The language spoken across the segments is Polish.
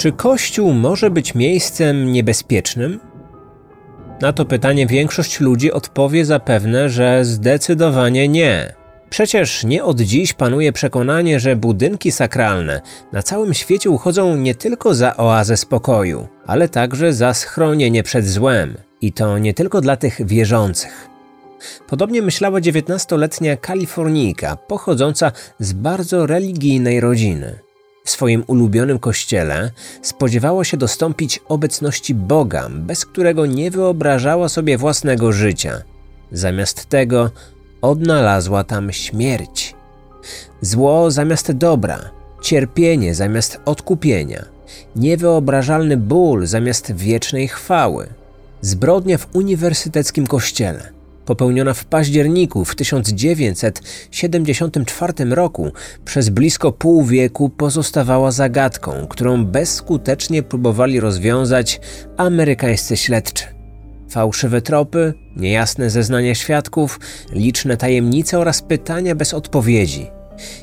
Czy Kościół może być miejscem niebezpiecznym? Na to pytanie większość ludzi odpowie zapewne, że zdecydowanie nie. Przecież nie od dziś panuje przekonanie, że budynki sakralne na całym świecie uchodzą nie tylko za oazę spokoju, ale także za schronienie przed złem. I to nie tylko dla tych wierzących. Podobnie myślała dziewiętnastoletnia Kalifornijka, pochodząca z bardzo religijnej rodziny. W swoim ulubionym kościele spodziewała się dostąpić obecności Boga, bez którego nie wyobrażała sobie własnego życia. Zamiast tego odnalazła tam śmierć. Zło zamiast dobra, cierpienie zamiast odkupienia, niewyobrażalny ból zamiast wiecznej chwały. Zbrodnia w uniwersyteckim kościele – popełniona w październiku w 1974 roku, przez blisko pół wieku pozostawała zagadką, którą bezskutecznie próbowali rozwiązać amerykańscy śledczy. Fałszywe tropy, niejasne zeznania świadków, liczne tajemnice oraz pytania bez odpowiedzi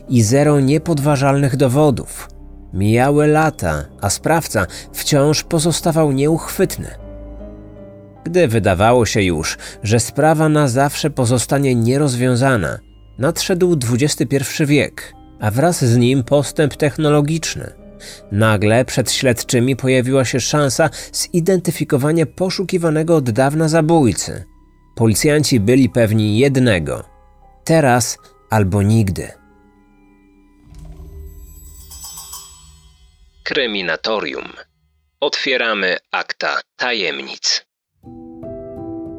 i zero niepodważalnych dowodów. Mijały lata, a sprawca wciąż pozostawał nieuchwytny. Gdy wydawało się już, że sprawa na zawsze pozostanie nierozwiązana, nadszedł XXI wiek, a wraz z nim postęp technologiczny. Nagle przed śledczymi pojawiła się szansa zidentyfikowania poszukiwanego od dawna zabójcy. Policjanci byli pewni jednego: teraz albo nigdy. Kryminatorium. Otwieramy akta tajemnic.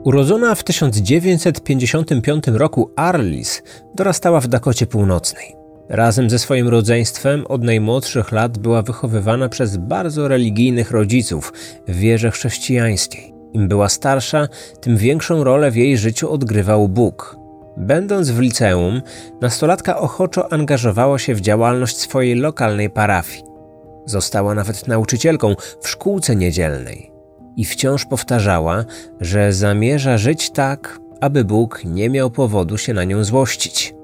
Urodzona w 1955 roku Arlis dorastała w Dakocie Północnej. Razem ze swoim rodzeństwem od najmłodszych lat była wychowywana przez bardzo religijnych rodziców w wierze chrześcijańskiej. Im była starsza, tym większą rolę w jej życiu odgrywał Bóg. Będąc w liceum, nastolatka ochoczo angażowała się w działalność swojej lokalnej parafii. Została nawet nauczycielką w szkółce niedzielnej i wciąż powtarzała, że zamierza żyć tak, aby Bóg nie miał powodu się na nią złościć.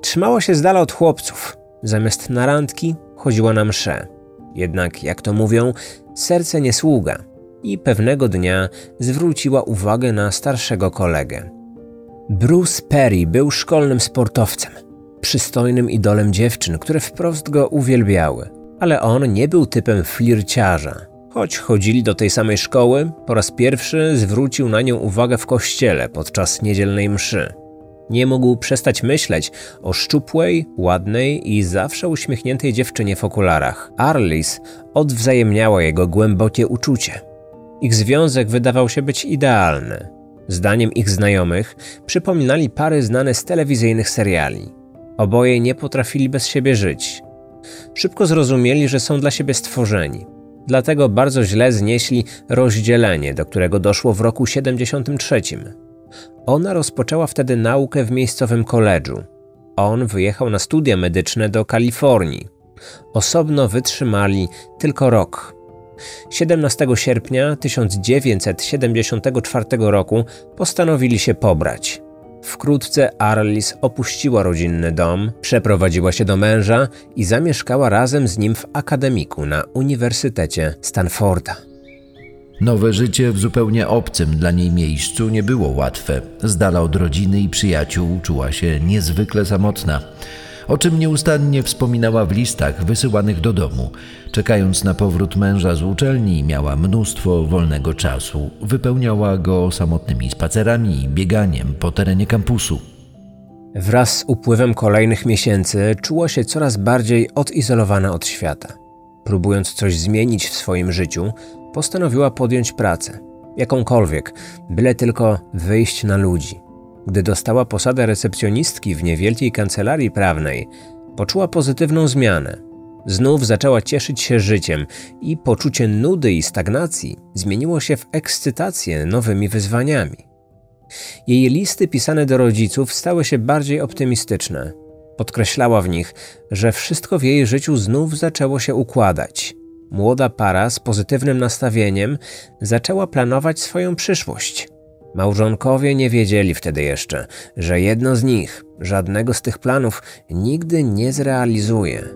Trzymała się z dala od chłopców, zamiast na randki chodziła na msze. Jednak, jak to mówią, serce nie sługa i pewnego dnia zwróciła uwagę na starszego kolegę. Bruce Perry był szkolnym sportowcem, przystojnym idolem dziewczyn, które wprost go uwielbiały, ale on nie był typem flirciarza Choć chodzili do tej samej szkoły, po raz pierwszy zwrócił na nią uwagę w kościele podczas niedzielnej mszy. Nie mógł przestać myśleć o szczupłej, ładnej i zawsze uśmiechniętej dziewczynie w okularach. Arlis odwzajemniała jego głębokie uczucie. Ich związek wydawał się być idealny. Zdaniem ich znajomych przypominali pary znane z telewizyjnych seriali. Oboje nie potrafili bez siebie żyć. Szybko zrozumieli, że są dla siebie stworzeni Dlatego bardzo źle znieśli rozdzielenie, do którego doszło w roku 73. Ona rozpoczęła wtedy naukę w miejscowym koledżu. On wyjechał na studia medyczne do Kalifornii. Osobno wytrzymali tylko rok. 17 sierpnia 1974 roku postanowili się pobrać. Wkrótce Arlis opuściła rodzinny dom, przeprowadziła się do męża i zamieszkała razem z nim w akademiku na Uniwersytecie Stanforda. Nowe życie w zupełnie obcym dla niej miejscu nie było łatwe. Z dala od rodziny i przyjaciół czuła się niezwykle samotna o czym nieustannie wspominała w listach wysyłanych do domu. Czekając na powrót męża z uczelni, miała mnóstwo wolnego czasu. Wypełniała go samotnymi spacerami i bieganiem po terenie kampusu. Wraz z upływem kolejnych miesięcy czuła się coraz bardziej odizolowana od świata. Próbując coś zmienić w swoim życiu, postanowiła podjąć pracę, jakąkolwiek, byle tylko wyjść na ludzi. Gdy dostała posadę recepcjonistki w niewielkiej kancelarii prawnej, poczuła pozytywną zmianę. Znów zaczęła cieszyć się życiem i poczucie nudy i stagnacji zmieniło się w ekscytację nowymi wyzwaniami. Jej listy pisane do rodziców stały się bardziej optymistyczne. Podkreślała w nich, że wszystko w jej życiu znów zaczęło się układać. Młoda para z pozytywnym nastawieniem zaczęła planować swoją przyszłość. Małżonkowie nie wiedzieli wtedy jeszcze, że jedno z nich, żadnego z tych planów, nigdy nie zrealizuje.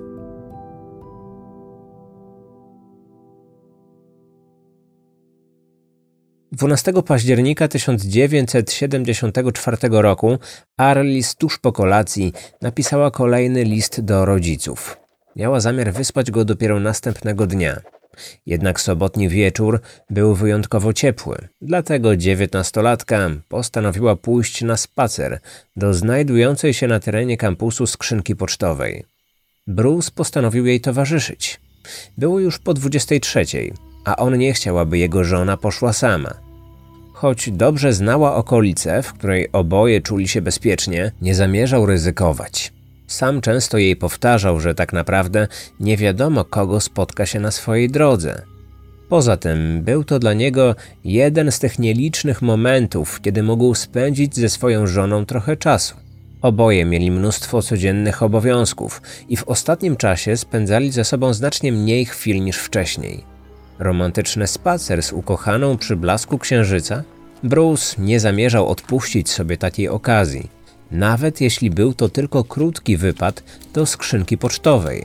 Dwunastego października 1974 roku Arlis tuż po kolacji napisała kolejny list do rodziców. Miała zamiar wysłać go dopiero następnego dnia. Jednak sobotni wieczór był wyjątkowo ciepły, dlatego dziewiętnastolatka postanowiła pójść na spacer do znajdującej się na terenie kampusu skrzynki pocztowej. Bruce postanowił jej towarzyszyć. Było już po 23, a on nie chciał, aby jego żona poszła sama. Choć dobrze znała okolice, w której oboje czuli się bezpiecznie, nie zamierzał ryzykować. Sam często jej powtarzał, że tak naprawdę nie wiadomo, kogo spotka się na swojej drodze. Poza tym był to dla niego jeden z tych nielicznych momentów, kiedy mógł spędzić ze swoją żoną trochę czasu. Oboje mieli mnóstwo codziennych obowiązków i w ostatnim czasie spędzali ze sobą znacznie mniej chwil niż wcześniej. Romantyczny spacer z ukochaną przy blasku księżyca? Bruce nie zamierzał odpuścić sobie takiej okazji nawet jeśli był to tylko krótki wypad do skrzynki pocztowej.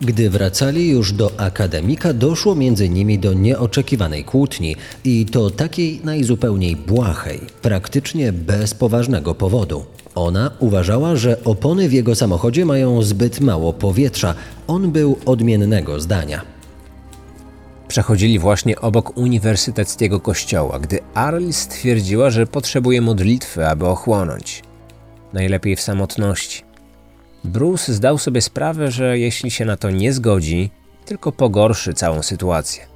Gdy wracali już do akademika, doszło między nimi do nieoczekiwanej kłótni i to takiej najzupełniej błahej, praktycznie bez poważnego powodu. Ona uważała, że opony w jego samochodzie mają zbyt mało powietrza. On był odmiennego zdania. Przechodzili właśnie obok uniwersyteckiego kościoła, gdy Arl stwierdziła, że potrzebuje modlitwy, aby ochłonąć. Najlepiej w samotności. Bruce zdał sobie sprawę, że jeśli się na to nie zgodzi, tylko pogorszy całą sytuację.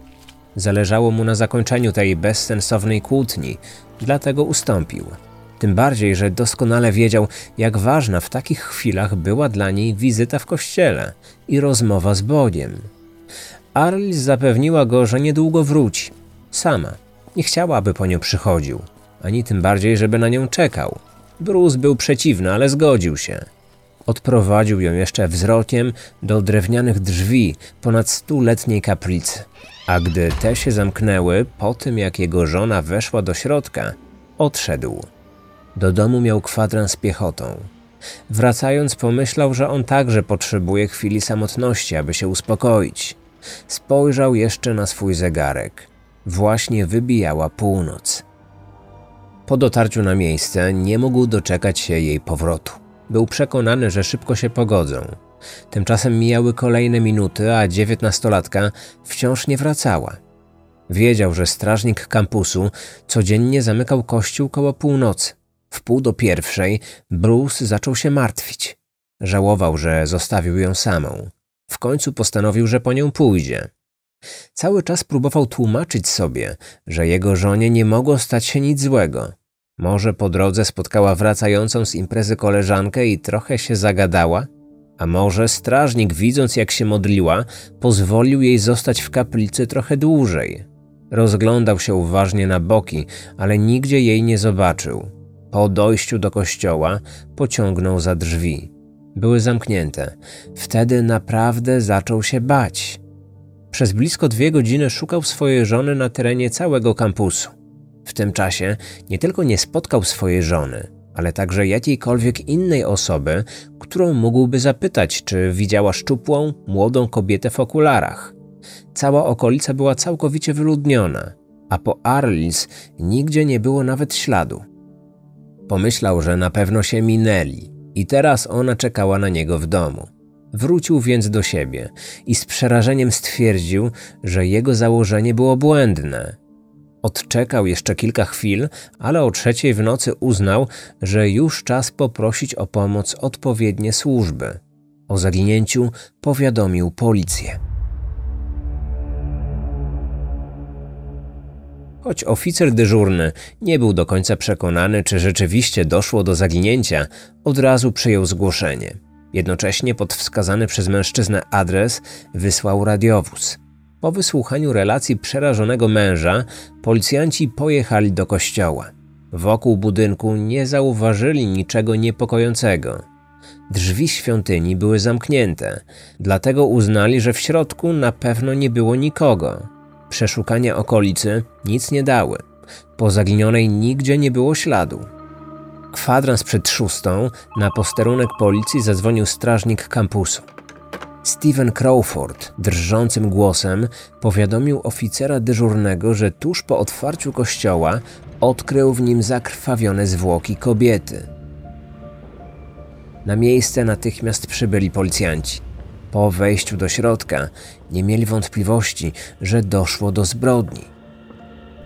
Zależało mu na zakończeniu tej bezsensownej kłótni, dlatego ustąpił. Tym bardziej, że doskonale wiedział, jak ważna w takich chwilach była dla niej wizyta w kościele i rozmowa z Bogiem. Arlis zapewniła go, że niedługo wróci. Sama. Nie chciała, aby po nią przychodził, ani tym bardziej, żeby na nią czekał. Bruce był przeciwny, ale zgodził się. Odprowadził ją jeszcze wzrokiem do drewnianych drzwi ponad stuletniej kaplicy. A gdy te się zamknęły, po tym jak jego żona weszła do środka, odszedł. Do domu miał kwadrans piechotą. Wracając, pomyślał, że on także potrzebuje chwili samotności, aby się uspokoić. Spojrzał jeszcze na swój zegarek. Właśnie wybijała północ. Po dotarciu na miejsce nie mógł doczekać się jej powrotu. Był przekonany, że szybko się pogodzą. Tymczasem mijały kolejne minuty, a dziewiętnastolatka wciąż nie wracała. Wiedział, że strażnik kampusu codziennie zamykał kościół koło północy. W pół do pierwszej Bruce zaczął się martwić. Żałował, że zostawił ją samą. W końcu postanowił, że po nią pójdzie. Cały czas próbował tłumaczyć sobie, że jego żonie nie mogło stać się nic złego. Może po drodze spotkała wracającą z imprezy koleżankę i trochę się zagadała? A może strażnik, widząc jak się modliła, pozwolił jej zostać w kaplicy trochę dłużej? Rozglądał się uważnie na boki, ale nigdzie jej nie zobaczył. Po dojściu do kościoła pociągnął za drzwi były zamknięte. Wtedy naprawdę zaczął się bać. Przez blisko dwie godziny szukał swojej żony na terenie całego kampusu. W tym czasie nie tylko nie spotkał swojej żony, ale także jakiejkolwiek innej osoby, którą mógłby zapytać, czy widziała szczupłą, młodą kobietę w okularach. Cała okolica była całkowicie wyludniona, a po Arlis nigdzie nie było nawet śladu. Pomyślał, że na pewno się minęli, i teraz ona czekała na niego w domu. Wrócił więc do siebie i z przerażeniem stwierdził, że jego założenie było błędne. Odczekał jeszcze kilka chwil, ale o trzeciej w nocy uznał, że już czas poprosić o pomoc odpowiednie służby. O zaginięciu powiadomił policję. Choć oficer dyżurny nie był do końca przekonany, czy rzeczywiście doszło do zaginięcia, od razu przyjął zgłoszenie. Jednocześnie pod wskazany przez mężczyznę adres wysłał radiowóz. Po wysłuchaniu relacji przerażonego męża, policjanci pojechali do kościoła. Wokół budynku nie zauważyli niczego niepokojącego. Drzwi świątyni były zamknięte, dlatego uznali, że w środku na pewno nie było nikogo. Przeszukania okolicy nic nie dały. Po zaginionej nigdzie nie było śladu. Kwadrans przed szóstą na posterunek policji zadzwonił strażnik kampusu. Steven Crawford drżącym głosem powiadomił oficera dyżurnego, że tuż po otwarciu kościoła odkrył w nim zakrwawione zwłoki kobiety. Na miejsce natychmiast przybyli policjanci. Po wejściu do środka nie mieli wątpliwości, że doszło do zbrodni.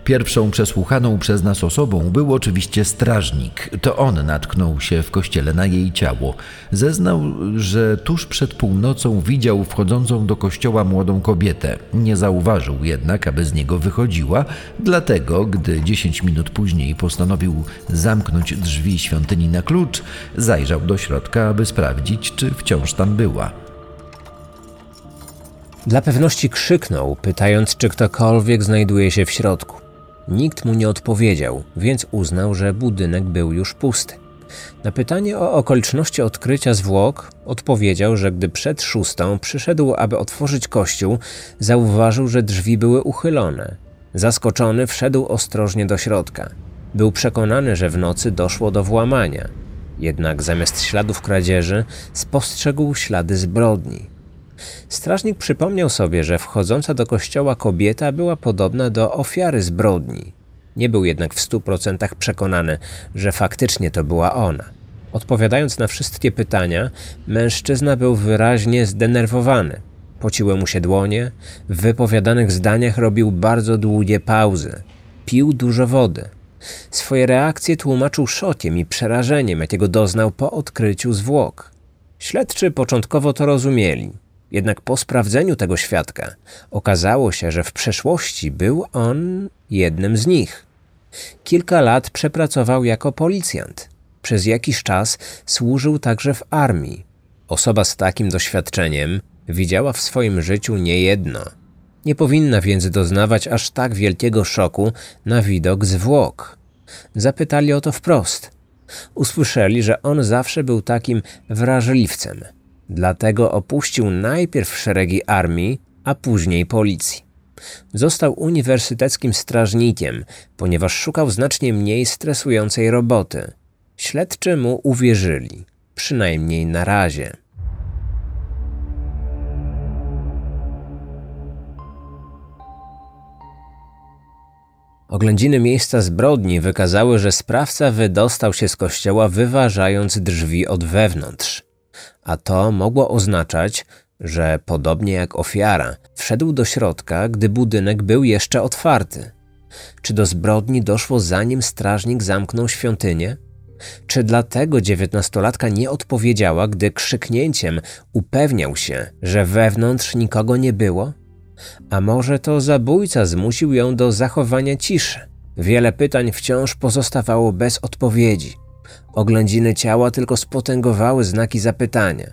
Pierwszą przesłuchaną przez nas osobą był oczywiście strażnik. To on natknął się w kościele na jej ciało. Zeznał, że tuż przed północą widział wchodzącą do kościoła młodą kobietę. Nie zauważył jednak, aby z niego wychodziła, dlatego, gdy 10 minut później postanowił zamknąć drzwi świątyni na klucz, zajrzał do środka, aby sprawdzić, czy wciąż tam była. Dla pewności krzyknął, pytając, czy ktokolwiek znajduje się w środku. Nikt mu nie odpowiedział, więc uznał, że budynek był już pusty. Na pytanie o okoliczności odkrycia zwłok odpowiedział, że gdy przed szóstą przyszedł, aby otworzyć kościół, zauważył, że drzwi były uchylone. Zaskoczony wszedł ostrożnie do środka. Był przekonany, że w nocy doszło do włamania. Jednak zamiast śladów kradzieży spostrzegł ślady zbrodni. Strażnik przypomniał sobie, że wchodząca do kościoła kobieta była podobna do ofiary zbrodni. Nie był jednak w stu procentach przekonany, że faktycznie to była ona. Odpowiadając na wszystkie pytania, mężczyzna był wyraźnie zdenerwowany. Pociły mu się dłonie, w wypowiadanych zdaniach robił bardzo długie pauzy. Pił dużo wody. Swoje reakcje tłumaczył szokiem i przerażeniem, jakiego doznał po odkryciu zwłok. Śledczy początkowo to rozumieli. Jednak po sprawdzeniu tego świadka okazało się, że w przeszłości był on jednym z nich. Kilka lat przepracował jako policjant. Przez jakiś czas służył także w armii. Osoba z takim doświadczeniem widziała w swoim życiu niejedno. Nie powinna więc doznawać aż tak wielkiego szoku na widok zwłok. Zapytali o to wprost. Usłyszeli, że on zawsze był takim wrażliwcem – Dlatego opuścił najpierw szeregi armii, a później policji. Został uniwersyteckim strażnikiem, ponieważ szukał znacznie mniej stresującej roboty. Śledczy mu uwierzyli, przynajmniej na razie. Oględziny miejsca zbrodni wykazały, że sprawca wydostał się z kościoła, wyważając drzwi od wewnątrz a to mogło oznaczać, że podobnie jak ofiara, wszedł do środka, gdy budynek był jeszcze otwarty. Czy do zbrodni doszło zanim strażnik zamknął świątynię? Czy dlatego dziewiętnastolatka nie odpowiedziała, gdy krzyknięciem upewniał się, że wewnątrz nikogo nie było? A może to zabójca zmusił ją do zachowania ciszy? Wiele pytań wciąż pozostawało bez odpowiedzi. Oględziny ciała tylko spotęgowały znaki zapytania.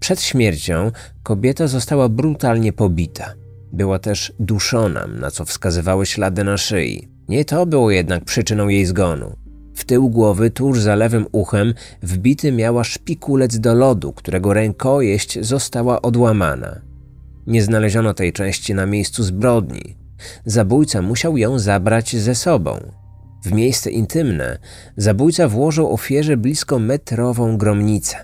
Przed śmiercią kobieta została brutalnie pobita. Była też duszona, na co wskazywały ślady na szyi. Nie to było jednak przyczyną jej zgonu. W tył głowy, tuż za lewym uchem, wbity miała szpikulec do lodu, którego rękojeść została odłamana. Nie znaleziono tej części na miejscu zbrodni. Zabójca musiał ją zabrać ze sobą. W miejsce intymne zabójca włożył ofierze blisko metrową gromnicę.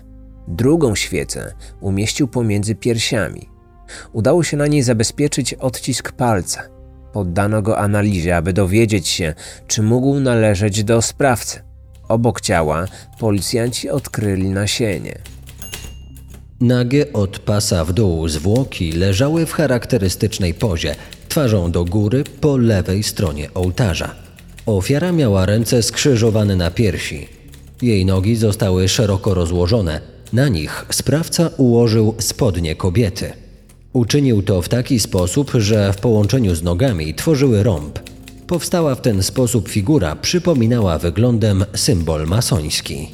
Drugą świecę umieścił pomiędzy piersiami. Udało się na niej zabezpieczyć odcisk palca. Poddano go analizie, aby dowiedzieć się, czy mógł należeć do sprawcy. Obok ciała policjanci odkryli nasienie. Nagie od pasa w dół zwłoki leżały w charakterystycznej pozie, twarzą do góry po lewej stronie ołtarza. Ofiara miała ręce skrzyżowane na piersi. Jej nogi zostały szeroko rozłożone. Na nich sprawca ułożył spodnie kobiety. Uczynił to w taki sposób, że w połączeniu z nogami tworzyły rąb. Powstała w ten sposób figura przypominała wyglądem symbol masoński.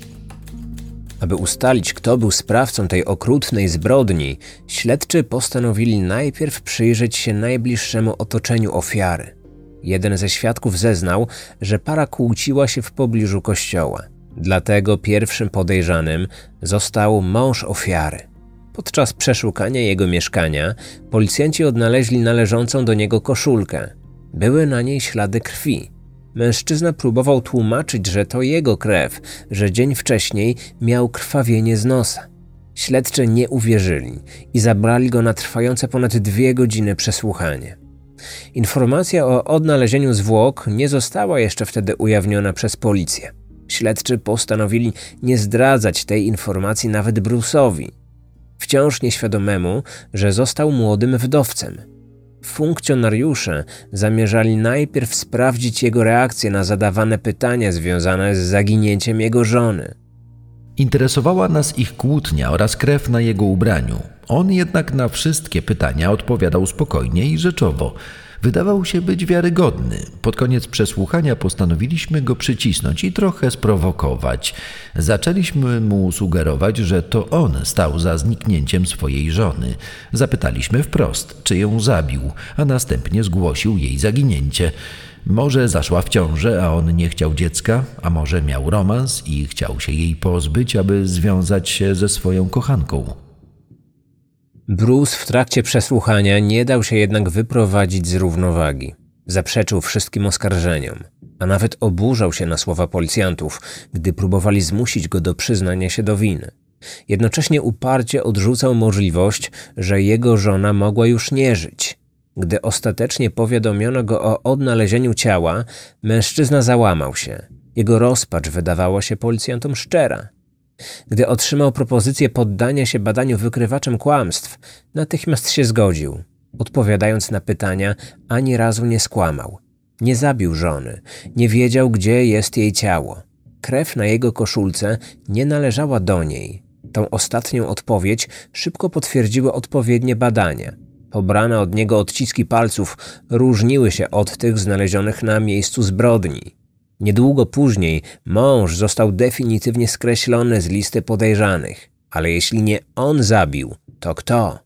Aby ustalić, kto był sprawcą tej okrutnej zbrodni, śledczy postanowili najpierw przyjrzeć się najbliższemu otoczeniu ofiary. Jeden ze świadków zeznał, że para kłóciła się w pobliżu kościoła. Dlatego pierwszym podejrzanym został mąż ofiary. Podczas przeszukania jego mieszkania policjanci odnaleźli należącą do niego koszulkę. Były na niej ślady krwi. Mężczyzna próbował tłumaczyć, że to jego krew, że dzień wcześniej miał krwawienie z nosa. Śledczy nie uwierzyli i zabrali go na trwające ponad dwie godziny przesłuchanie. Informacja o odnalezieniu zwłok nie została jeszcze wtedy ujawniona przez policję. Śledczy postanowili nie zdradzać tej informacji nawet Bruce'owi, wciąż nieświadomemu, że został młodym wdowcem. Funkcjonariusze zamierzali najpierw sprawdzić jego reakcję na zadawane pytania związane z zaginięciem jego żony. Interesowała nas ich kłótnia oraz krew na jego ubraniu. On jednak na wszystkie pytania odpowiadał spokojnie i rzeczowo. Wydawał się być wiarygodny. Pod koniec przesłuchania postanowiliśmy go przycisnąć i trochę sprowokować. Zaczęliśmy mu sugerować, że to on stał za zniknięciem swojej żony. Zapytaliśmy wprost, czy ją zabił, a następnie zgłosił jej zaginięcie. Może zaszła w ciążę, a on nie chciał dziecka, a może miał romans i chciał się jej pozbyć, aby związać się ze swoją kochanką. Bruce w trakcie przesłuchania nie dał się jednak wyprowadzić z równowagi. Zaprzeczył wszystkim oskarżeniom, a nawet oburzał się na słowa policjantów, gdy próbowali zmusić go do przyznania się do winy. Jednocześnie uparcie odrzucał możliwość, że jego żona mogła już nie żyć. Gdy ostatecznie powiadomiono go o odnalezieniu ciała, mężczyzna załamał się. Jego rozpacz wydawała się policjantom szczera. Gdy otrzymał propozycję poddania się badaniu wykrywaczem kłamstw, natychmiast się zgodził. Odpowiadając na pytania, ani razu nie skłamał. Nie zabił żony, nie wiedział, gdzie jest jej ciało. Krew na jego koszulce nie należała do niej. Tą ostatnią odpowiedź szybko potwierdziły odpowiednie badania. Pobrane od niego odciski palców różniły się od tych znalezionych na miejscu zbrodni. Niedługo później mąż został definitywnie skreślony z listy podejrzanych, ale jeśli nie on zabił, to kto?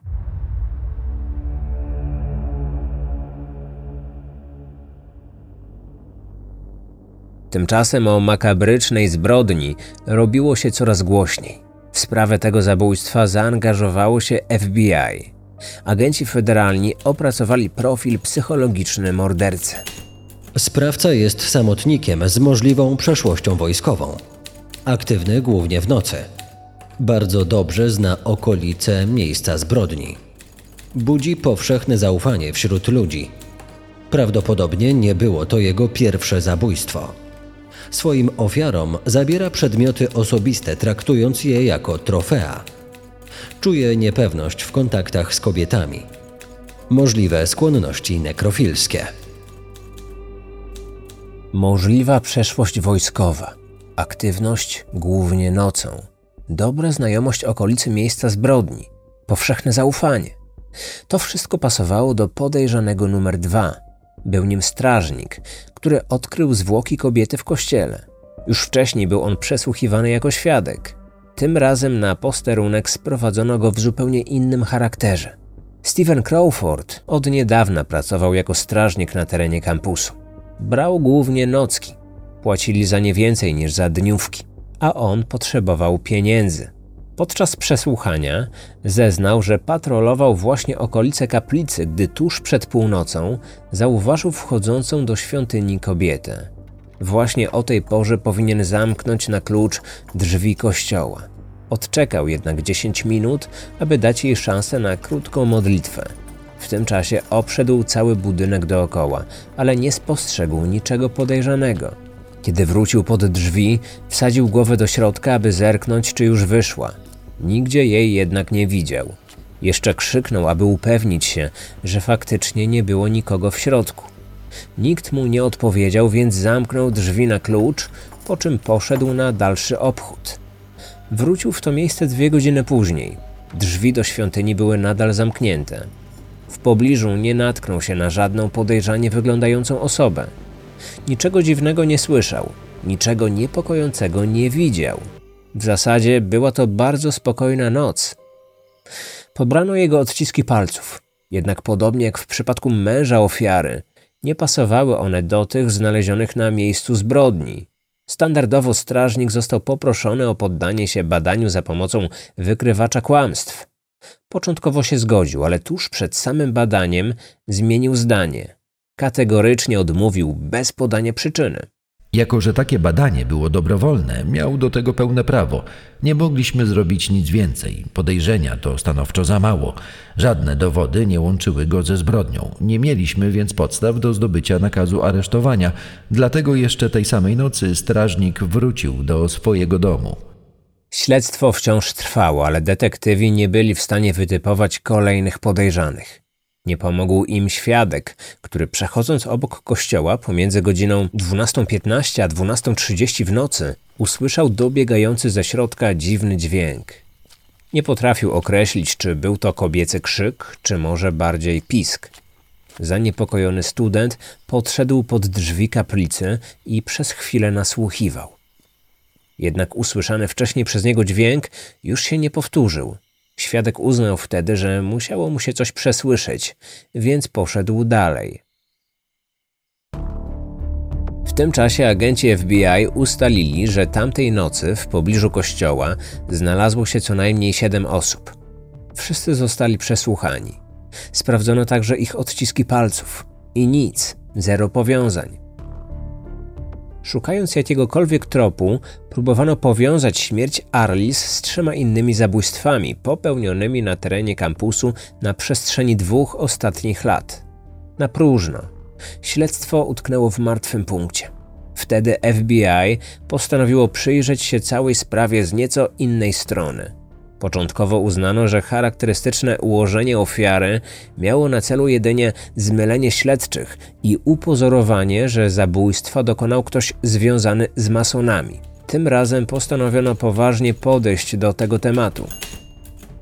Tymczasem o makabrycznej zbrodni robiło się coraz głośniej. W sprawę tego zabójstwa zaangażowało się FBI. Agenci federalni opracowali profil psychologiczny mordercy. Sprawca jest samotnikiem z możliwą przeszłością wojskową. Aktywny głównie w nocy. Bardzo dobrze zna okolice miejsca zbrodni. Budzi powszechne zaufanie wśród ludzi. Prawdopodobnie nie było to jego pierwsze zabójstwo. Swoim ofiarom zabiera przedmioty osobiste, traktując je jako trofea. Czuje niepewność w kontaktach z kobietami. Możliwe skłonności nekrofilskie. Możliwa przeszłość wojskowa, aktywność głównie nocą, dobra znajomość okolicy miejsca zbrodni, powszechne zaufanie. To wszystko pasowało do podejrzanego numer dwa. Był nim strażnik, który odkrył zwłoki kobiety w kościele. Już wcześniej był on przesłuchiwany jako świadek. Tym razem na posterunek sprowadzono go w zupełnie innym charakterze. Stephen Crawford od niedawna pracował jako strażnik na terenie kampusu. Brał głównie nocki. Płacili za nie więcej niż za dniówki, a on potrzebował pieniędzy. Podczas przesłuchania zeznał, że patrolował właśnie okolice kaplicy, gdy tuż przed północą zauważył wchodzącą do świątyni kobietę. Właśnie o tej porze powinien zamknąć na klucz drzwi kościoła. Odczekał jednak 10 minut, aby dać jej szansę na krótką modlitwę. W tym czasie obszedł cały budynek dookoła, ale nie spostrzegł niczego podejrzanego. Kiedy wrócił pod drzwi, wsadził głowę do środka, aby zerknąć, czy już wyszła. Nigdzie jej jednak nie widział. Jeszcze krzyknął, aby upewnić się, że faktycznie nie było nikogo w środku. Nikt mu nie odpowiedział, więc zamknął drzwi na klucz, po czym poszedł na dalszy obchód. Wrócił w to miejsce dwie godziny później. Drzwi do świątyni były nadal zamknięte. W pobliżu nie natknął się na żadną podejrzanie wyglądającą osobę. Niczego dziwnego nie słyszał, niczego niepokojącego nie widział. W zasadzie była to bardzo spokojna noc. Pobrano jego odciski palców, jednak podobnie jak w przypadku męża ofiary, nie pasowały one do tych znalezionych na miejscu zbrodni. Standardowo strażnik został poproszony o poddanie się badaniu za pomocą wykrywacza kłamstw. Początkowo się zgodził, ale tuż przed samym badaniem zmienił zdanie. Kategorycznie odmówił bez podania przyczyny. Jako, że takie badanie było dobrowolne, miał do tego pełne prawo. Nie mogliśmy zrobić nic więcej. Podejrzenia to stanowczo za mało. Żadne dowody nie łączyły go ze zbrodnią. Nie mieliśmy więc podstaw do zdobycia nakazu aresztowania, dlatego jeszcze tej samej nocy strażnik wrócił do swojego domu. Śledztwo wciąż trwało, ale detektywi nie byli w stanie wytypować kolejnych podejrzanych. Nie pomógł im świadek, który przechodząc obok kościoła pomiędzy godziną 12.15 a 12.30 w nocy usłyszał dobiegający ze środka dziwny dźwięk. Nie potrafił określić, czy był to kobiecy krzyk, czy może bardziej pisk. Zaniepokojony student podszedł pod drzwi kaplicy i przez chwilę nasłuchiwał. Jednak usłyszany wcześniej przez niego dźwięk już się nie powtórzył. Świadek uznał wtedy, że musiało mu się coś przesłyszeć, więc poszedł dalej. W tym czasie agenci FBI ustalili, że tamtej nocy w pobliżu kościoła znalazło się co najmniej siedem osób. Wszyscy zostali przesłuchani. Sprawdzono także ich odciski palców i nic, zero powiązań. Szukając jakiegokolwiek tropu, próbowano powiązać śmierć Arlis z trzema innymi zabójstwami popełnionymi na terenie kampusu na przestrzeni dwóch ostatnich lat. Na próżno. Śledztwo utknęło w martwym punkcie. Wtedy FBI postanowiło przyjrzeć się całej sprawie z nieco innej strony. Początkowo uznano, że charakterystyczne ułożenie ofiary miało na celu jedynie zmylenie śledczych i upozorowanie, że zabójstwa dokonał ktoś związany z masonami. Tym razem postanowiono poważnie podejść do tego tematu.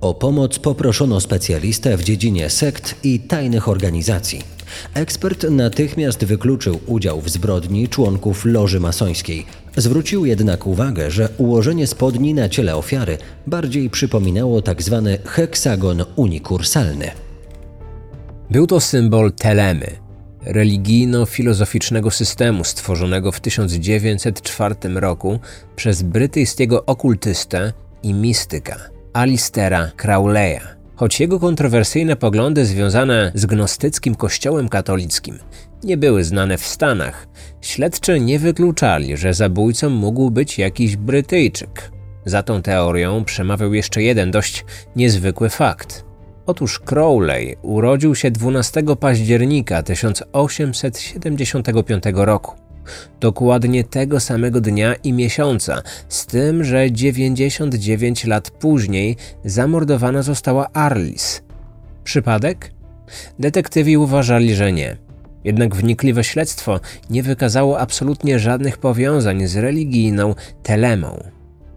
O pomoc poproszono specjalistę w dziedzinie sekt i tajnych organizacji. Ekspert natychmiast wykluczył udział w zbrodni członków loży masońskiej. Zwrócił jednak uwagę, że ułożenie spodni na ciele ofiary bardziej przypominało tzw. Tak heksagon unikursalny. Był to symbol telemy, religijno-filozoficznego systemu stworzonego w 1904 roku przez brytyjskiego okultystę i mistyka Alistera Crowleya. Choć jego kontrowersyjne poglądy związane z gnostyckim kościołem katolickim nie były znane w Stanach, śledczy nie wykluczali, że zabójcą mógł być jakiś Brytyjczyk. Za tą teorią przemawiał jeszcze jeden dość niezwykły fakt. Otóż Crowley urodził się 12 października 1875 roku dokładnie tego samego dnia i miesiąca, z tym, że 99 lat później zamordowana została Arlis. Przypadek? Detektywi uważali, że nie. Jednak wnikliwe śledztwo nie wykazało absolutnie żadnych powiązań z religijną telemą.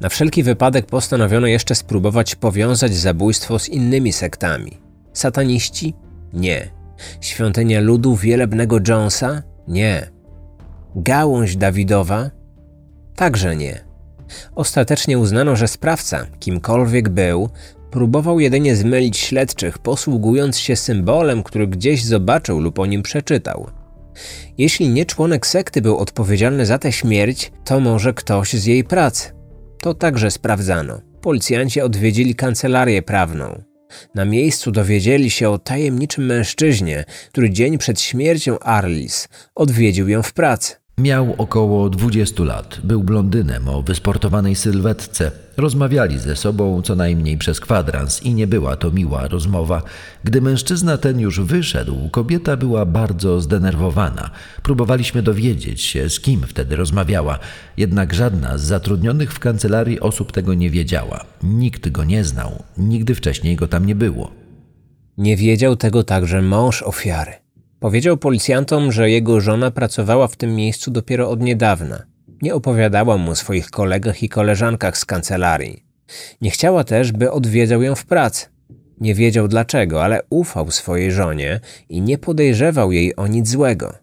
Na wszelki wypadek postanowiono jeszcze spróbować powiązać zabójstwo z innymi sektami. Sataniści? Nie. Świątynia ludu wielebnego Jonesa? Nie. Gałąź Dawidowa? Także nie. Ostatecznie uznano, że sprawca, kimkolwiek był, próbował jedynie zmylić śledczych, posługując się symbolem, który gdzieś zobaczył lub o nim przeczytał. Jeśli nie członek sekty był odpowiedzialny za tę śmierć, to może ktoś z jej pracy. To także sprawdzano. Policjanci odwiedzili kancelarię prawną. Na miejscu dowiedzieli się o tajemniczym mężczyźnie, który dzień przed śmiercią Arlis odwiedził ją w pracy. Miał około 20 lat, był blondynem o wysportowanej sylwetce. Rozmawiali ze sobą co najmniej przez kwadrans i nie była to miła rozmowa. Gdy mężczyzna ten już wyszedł, kobieta była bardzo zdenerwowana. Próbowaliśmy dowiedzieć się, z kim wtedy rozmawiała, jednak żadna z zatrudnionych w kancelarii osób tego nie wiedziała. Nikt go nie znał, nigdy wcześniej go tam nie było. Nie wiedział tego także mąż ofiary. Powiedział policjantom, że jego żona pracowała w tym miejscu dopiero od niedawna. Nie opowiadała mu o swoich kolegach i koleżankach z kancelarii. Nie chciała też, by odwiedzał ją w pracy. Nie wiedział dlaczego, ale ufał swojej żonie i nie podejrzewał jej o nic złego.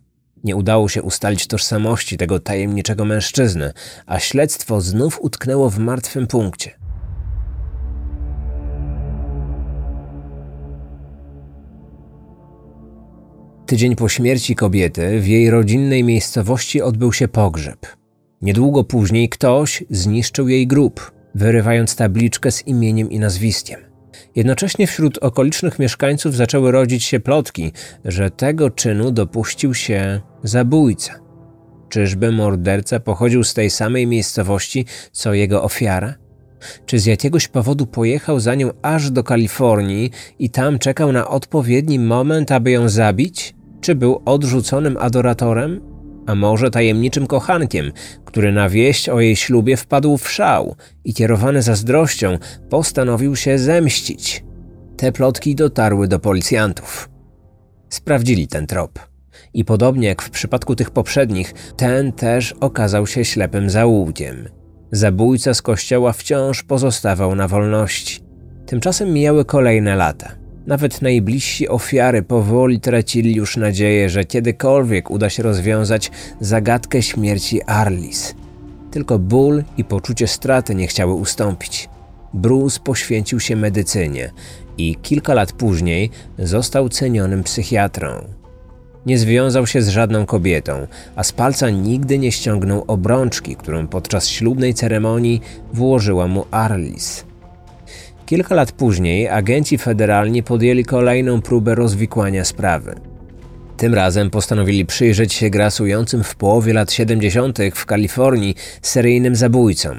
Nie udało się ustalić tożsamości tego tajemniczego mężczyzny, a śledztwo znów utknęło w martwym punkcie. Tydzień po śmierci kobiety w jej rodzinnej miejscowości odbył się pogrzeb. Niedługo później ktoś zniszczył jej grób, wyrywając tabliczkę z imieniem i nazwiskiem. Jednocześnie wśród okolicznych mieszkańców zaczęły rodzić się plotki, że tego czynu dopuścił się zabójca. Czyżby morderca pochodził z tej samej miejscowości, co jego ofiara? Czy z jakiegoś powodu pojechał za nią aż do Kalifornii i tam czekał na odpowiedni moment, aby ją zabić? Czy był odrzuconym adoratorem? A może tajemniczym kochankiem, który na wieść o jej ślubie wpadł w szał i kierowany zazdrością postanowił się zemścić? Te plotki dotarły do policjantów. Sprawdzili ten trop. I podobnie jak w przypadku tych poprzednich, ten też okazał się ślepym zaułkiem. Zabójca z kościoła wciąż pozostawał na wolności. Tymczasem mijały kolejne lata. Nawet najbliżsi ofiary powoli tracili już nadzieję, że kiedykolwiek uda się rozwiązać zagadkę śmierci Arlis. Tylko ból i poczucie straty nie chciały ustąpić. Bruce poświęcił się medycynie i kilka lat później został cenionym psychiatrą. Nie związał się z żadną kobietą, a z palca nigdy nie ściągnął obrączki, którą podczas ślubnej ceremonii włożyła mu Arlis. Kilka lat później agenci federalni podjęli kolejną próbę rozwikłania sprawy. Tym razem postanowili przyjrzeć się grasującym w połowie lat 70. w Kalifornii seryjnym zabójcom.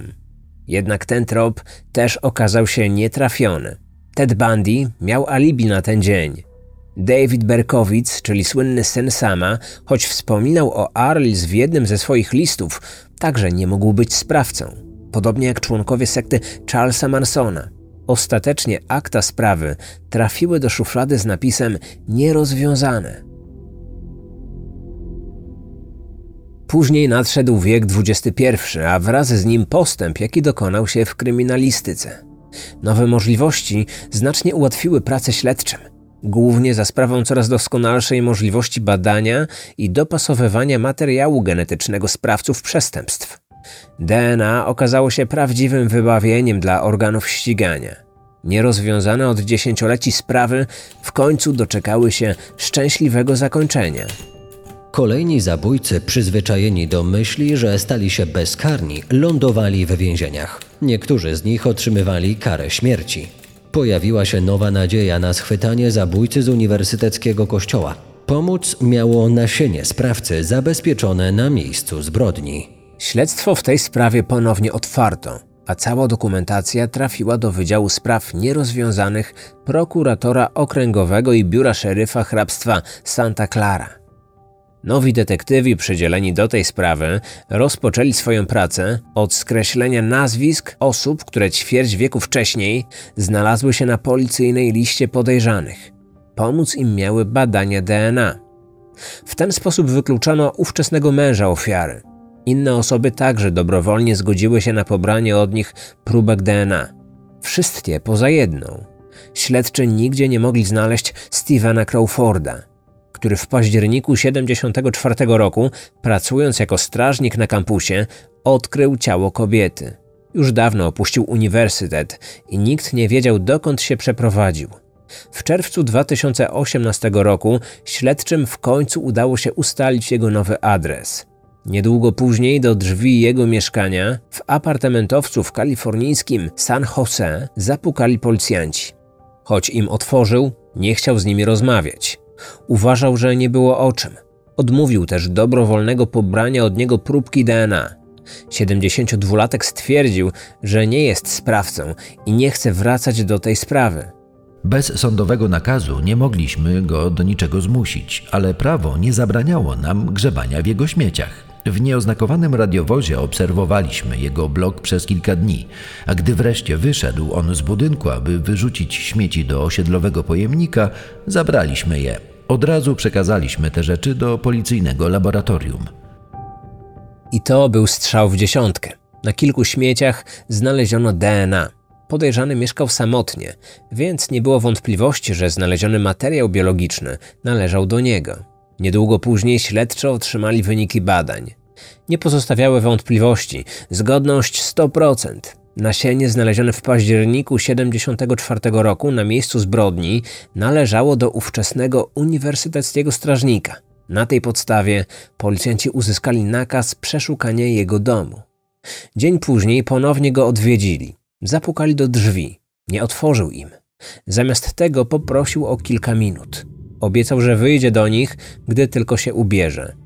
Jednak ten trop też okazał się nietrafiony. Ted Bundy miał alibi na ten dzień. David Berkowitz, czyli słynny syn Sama, choć wspominał o Arlis w jednym ze swoich listów, także nie mógł być sprawcą. Podobnie jak członkowie sekty Charlesa Mansona. Ostatecznie akta sprawy trafiły do szuflady z napisem nierozwiązane. Później nadszedł wiek XXI, a wraz z nim postęp, jaki dokonał się w kryminalistyce. Nowe możliwości znacznie ułatwiły pracę śledczym głównie za sprawą coraz doskonalszej możliwości badania i dopasowywania materiału genetycznego sprawców przestępstw. DNA okazało się prawdziwym wybawieniem dla organów ścigania. Nierozwiązane od dziesięcioleci sprawy w końcu doczekały się szczęśliwego zakończenia. Kolejni zabójcy, przyzwyczajeni do myśli, że stali się bezkarni, lądowali w więzieniach. Niektórzy z nich otrzymywali karę śmierci. Pojawiła się nowa nadzieja na schwytanie zabójcy z uniwersyteckiego kościoła. Pomóc miało nasienie sprawcy zabezpieczone na miejscu zbrodni. Śledztwo w tej sprawie ponownie otwarto, a cała dokumentacja trafiła do Wydziału Spraw Nierozwiązanych prokuratora okręgowego i biura szeryfa hrabstwa Santa Clara. Nowi detektywi przydzieleni do tej sprawy rozpoczęli swoją pracę od skreślenia nazwisk osób, które ćwierć wieku wcześniej znalazły się na policyjnej liście podejrzanych. Pomóc im miały badania DNA. W ten sposób wykluczono ówczesnego męża ofiary. Inne osoby także dobrowolnie zgodziły się na pobranie od nich próbek DNA. Wszystkie poza jedną. Śledczy nigdzie nie mogli znaleźć Stevena Crawforda – który w październiku 1974 roku, pracując jako strażnik na kampusie, odkrył ciało kobiety. Już dawno opuścił uniwersytet i nikt nie wiedział, dokąd się przeprowadził. W czerwcu 2018 roku śledczym w końcu udało się ustalić jego nowy adres. Niedługo później do drzwi jego mieszkania w apartamentowcu w kalifornijskim San Jose zapukali policjanci. Choć im otworzył, nie chciał z nimi rozmawiać. Uważał, że nie było o czym. Odmówił też dobrowolnego pobrania od niego próbki DNA. 72-latek stwierdził, że nie jest sprawcą i nie chce wracać do tej sprawy. Bez sądowego nakazu nie mogliśmy go do niczego zmusić, ale prawo nie zabraniało nam grzebania w jego śmieciach. W nieoznakowanym radiowozie obserwowaliśmy jego blok przez kilka dni, a gdy wreszcie wyszedł on z budynku, aby wyrzucić śmieci do osiedlowego pojemnika, zabraliśmy je. Od razu przekazaliśmy te rzeczy do policyjnego laboratorium. I to był strzał w dziesiątkę. Na kilku śmieciach znaleziono DNA. Podejrzany mieszkał samotnie, więc nie było wątpliwości, że znaleziony materiał biologiczny należał do niego. Niedługo później śledczy otrzymali wyniki badań. Nie pozostawiały wątpliwości, zgodność 100%. Nasienie znalezione w październiku 74 roku na miejscu zbrodni należało do ówczesnego uniwersyteckiego strażnika. Na tej podstawie policjanci uzyskali nakaz przeszukania jego domu. Dzień później ponownie go odwiedzili. Zapukali do drzwi. Nie otworzył im. Zamiast tego poprosił o kilka minut. Obiecał, że wyjdzie do nich, gdy tylko się ubierze.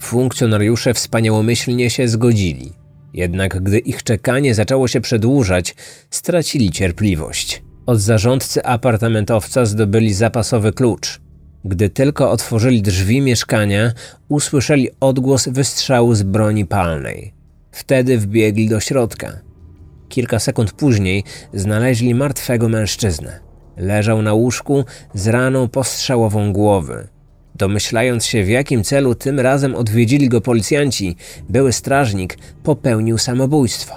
Funkcjonariusze wspaniałomyślnie się zgodzili. Jednak gdy ich czekanie zaczęło się przedłużać, stracili cierpliwość. Od zarządcy apartamentowca zdobyli zapasowy klucz. Gdy tylko otworzyli drzwi mieszkania, usłyszeli odgłos wystrzału z broni palnej. Wtedy wbiegli do środka. Kilka sekund później znaleźli martwego mężczyznę. Leżał na łóżku z raną postrzałową głowy. Domyślając się, w jakim celu tym razem odwiedzili go policjanci, były strażnik popełnił samobójstwo.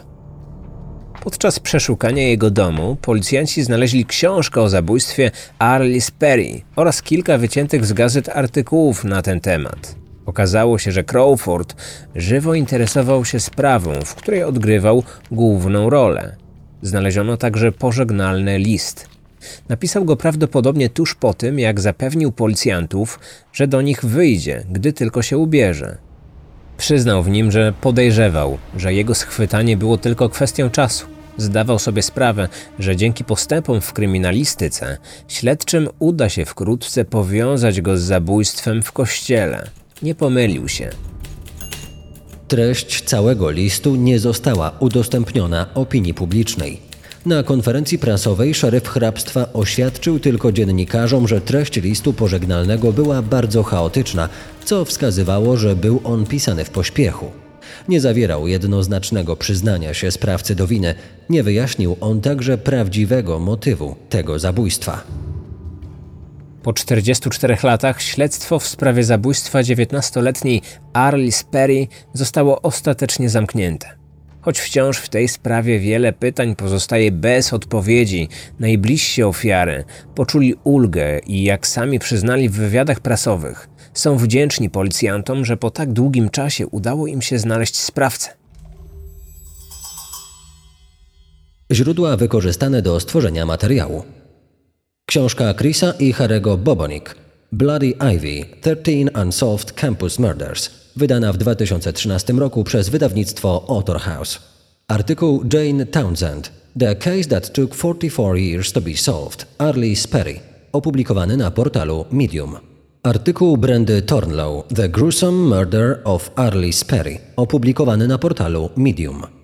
Podczas przeszukania jego domu policjanci znaleźli książkę o zabójstwie Arliss Perry oraz kilka wyciętych z gazet artykułów na ten temat. Okazało się, że Crawford żywo interesował się sprawą, w której odgrywał główną rolę. Znaleziono także pożegnalny list. Napisał go prawdopodobnie tuż po tym, jak zapewnił policjantów, że do nich wyjdzie, gdy tylko się ubierze. Przyznał w nim, że podejrzewał, że jego schwytanie było tylko kwestią czasu. Zdawał sobie sprawę, że dzięki postępom w kryminalistyce śledczym uda się wkrótce powiązać go z zabójstwem w kościele. Nie pomylił się. Treść całego listu nie została udostępniona opinii publicznej. Na konferencji prasowej szeryf hrabstwa oświadczył tylko dziennikarzom, że treść listu pożegnalnego była bardzo chaotyczna, co wskazywało, że był on pisany w pośpiechu. Nie zawierał jednoznacznego przyznania się sprawcy do winy, nie wyjaśnił on także prawdziwego motywu tego zabójstwa. Po 44 latach śledztwo w sprawie zabójstwa 19-letniej Arliss Perry zostało ostatecznie zamknięte. Choć wciąż w tej sprawie wiele pytań pozostaje bez odpowiedzi, najbliżsi ofiary poczuli ulgę i, jak sami przyznali w wywiadach prasowych, są wdzięczni policjantom, że po tak długim czasie udało im się znaleźć sprawcę. Źródła wykorzystane do stworzenia materiału. Książka Chrisa i Harego Bobonik Bloody Ivy – 13 Unsolved Campus Murders wydana w 2013 roku przez wydawnictwo Author House. Artykuł Jane Townsend The Case That Took 44 Years to Be Solved Arlie Sperry opublikowany na portalu Medium. Artykuł Brandy Tornlow The Gruesome Murder of Arlie Sperry opublikowany na portalu Medium.